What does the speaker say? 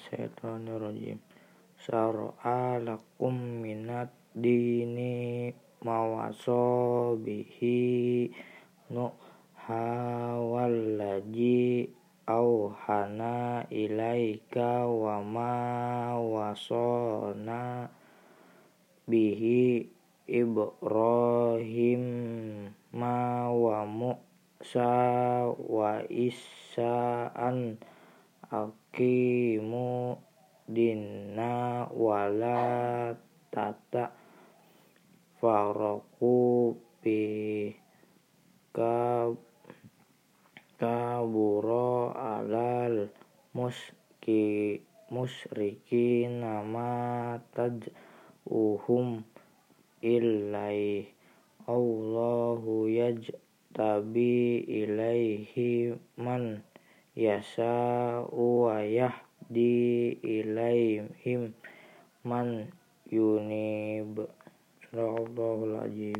minasyaitonirrajim. Syara'a lakum minad dini mawaso bihi nu hawallaji auhana ilaika wa ma wasona bihi Ibrahim ma wa Musa wa Isa'an aqimu dinna wala tata faraku bi kaburo alal muski musriki nama uhum ilaih Allahu yajtabi ilaihi man yasha'u wa yahdi ilaihim man yunib. Sadaqallahul azim.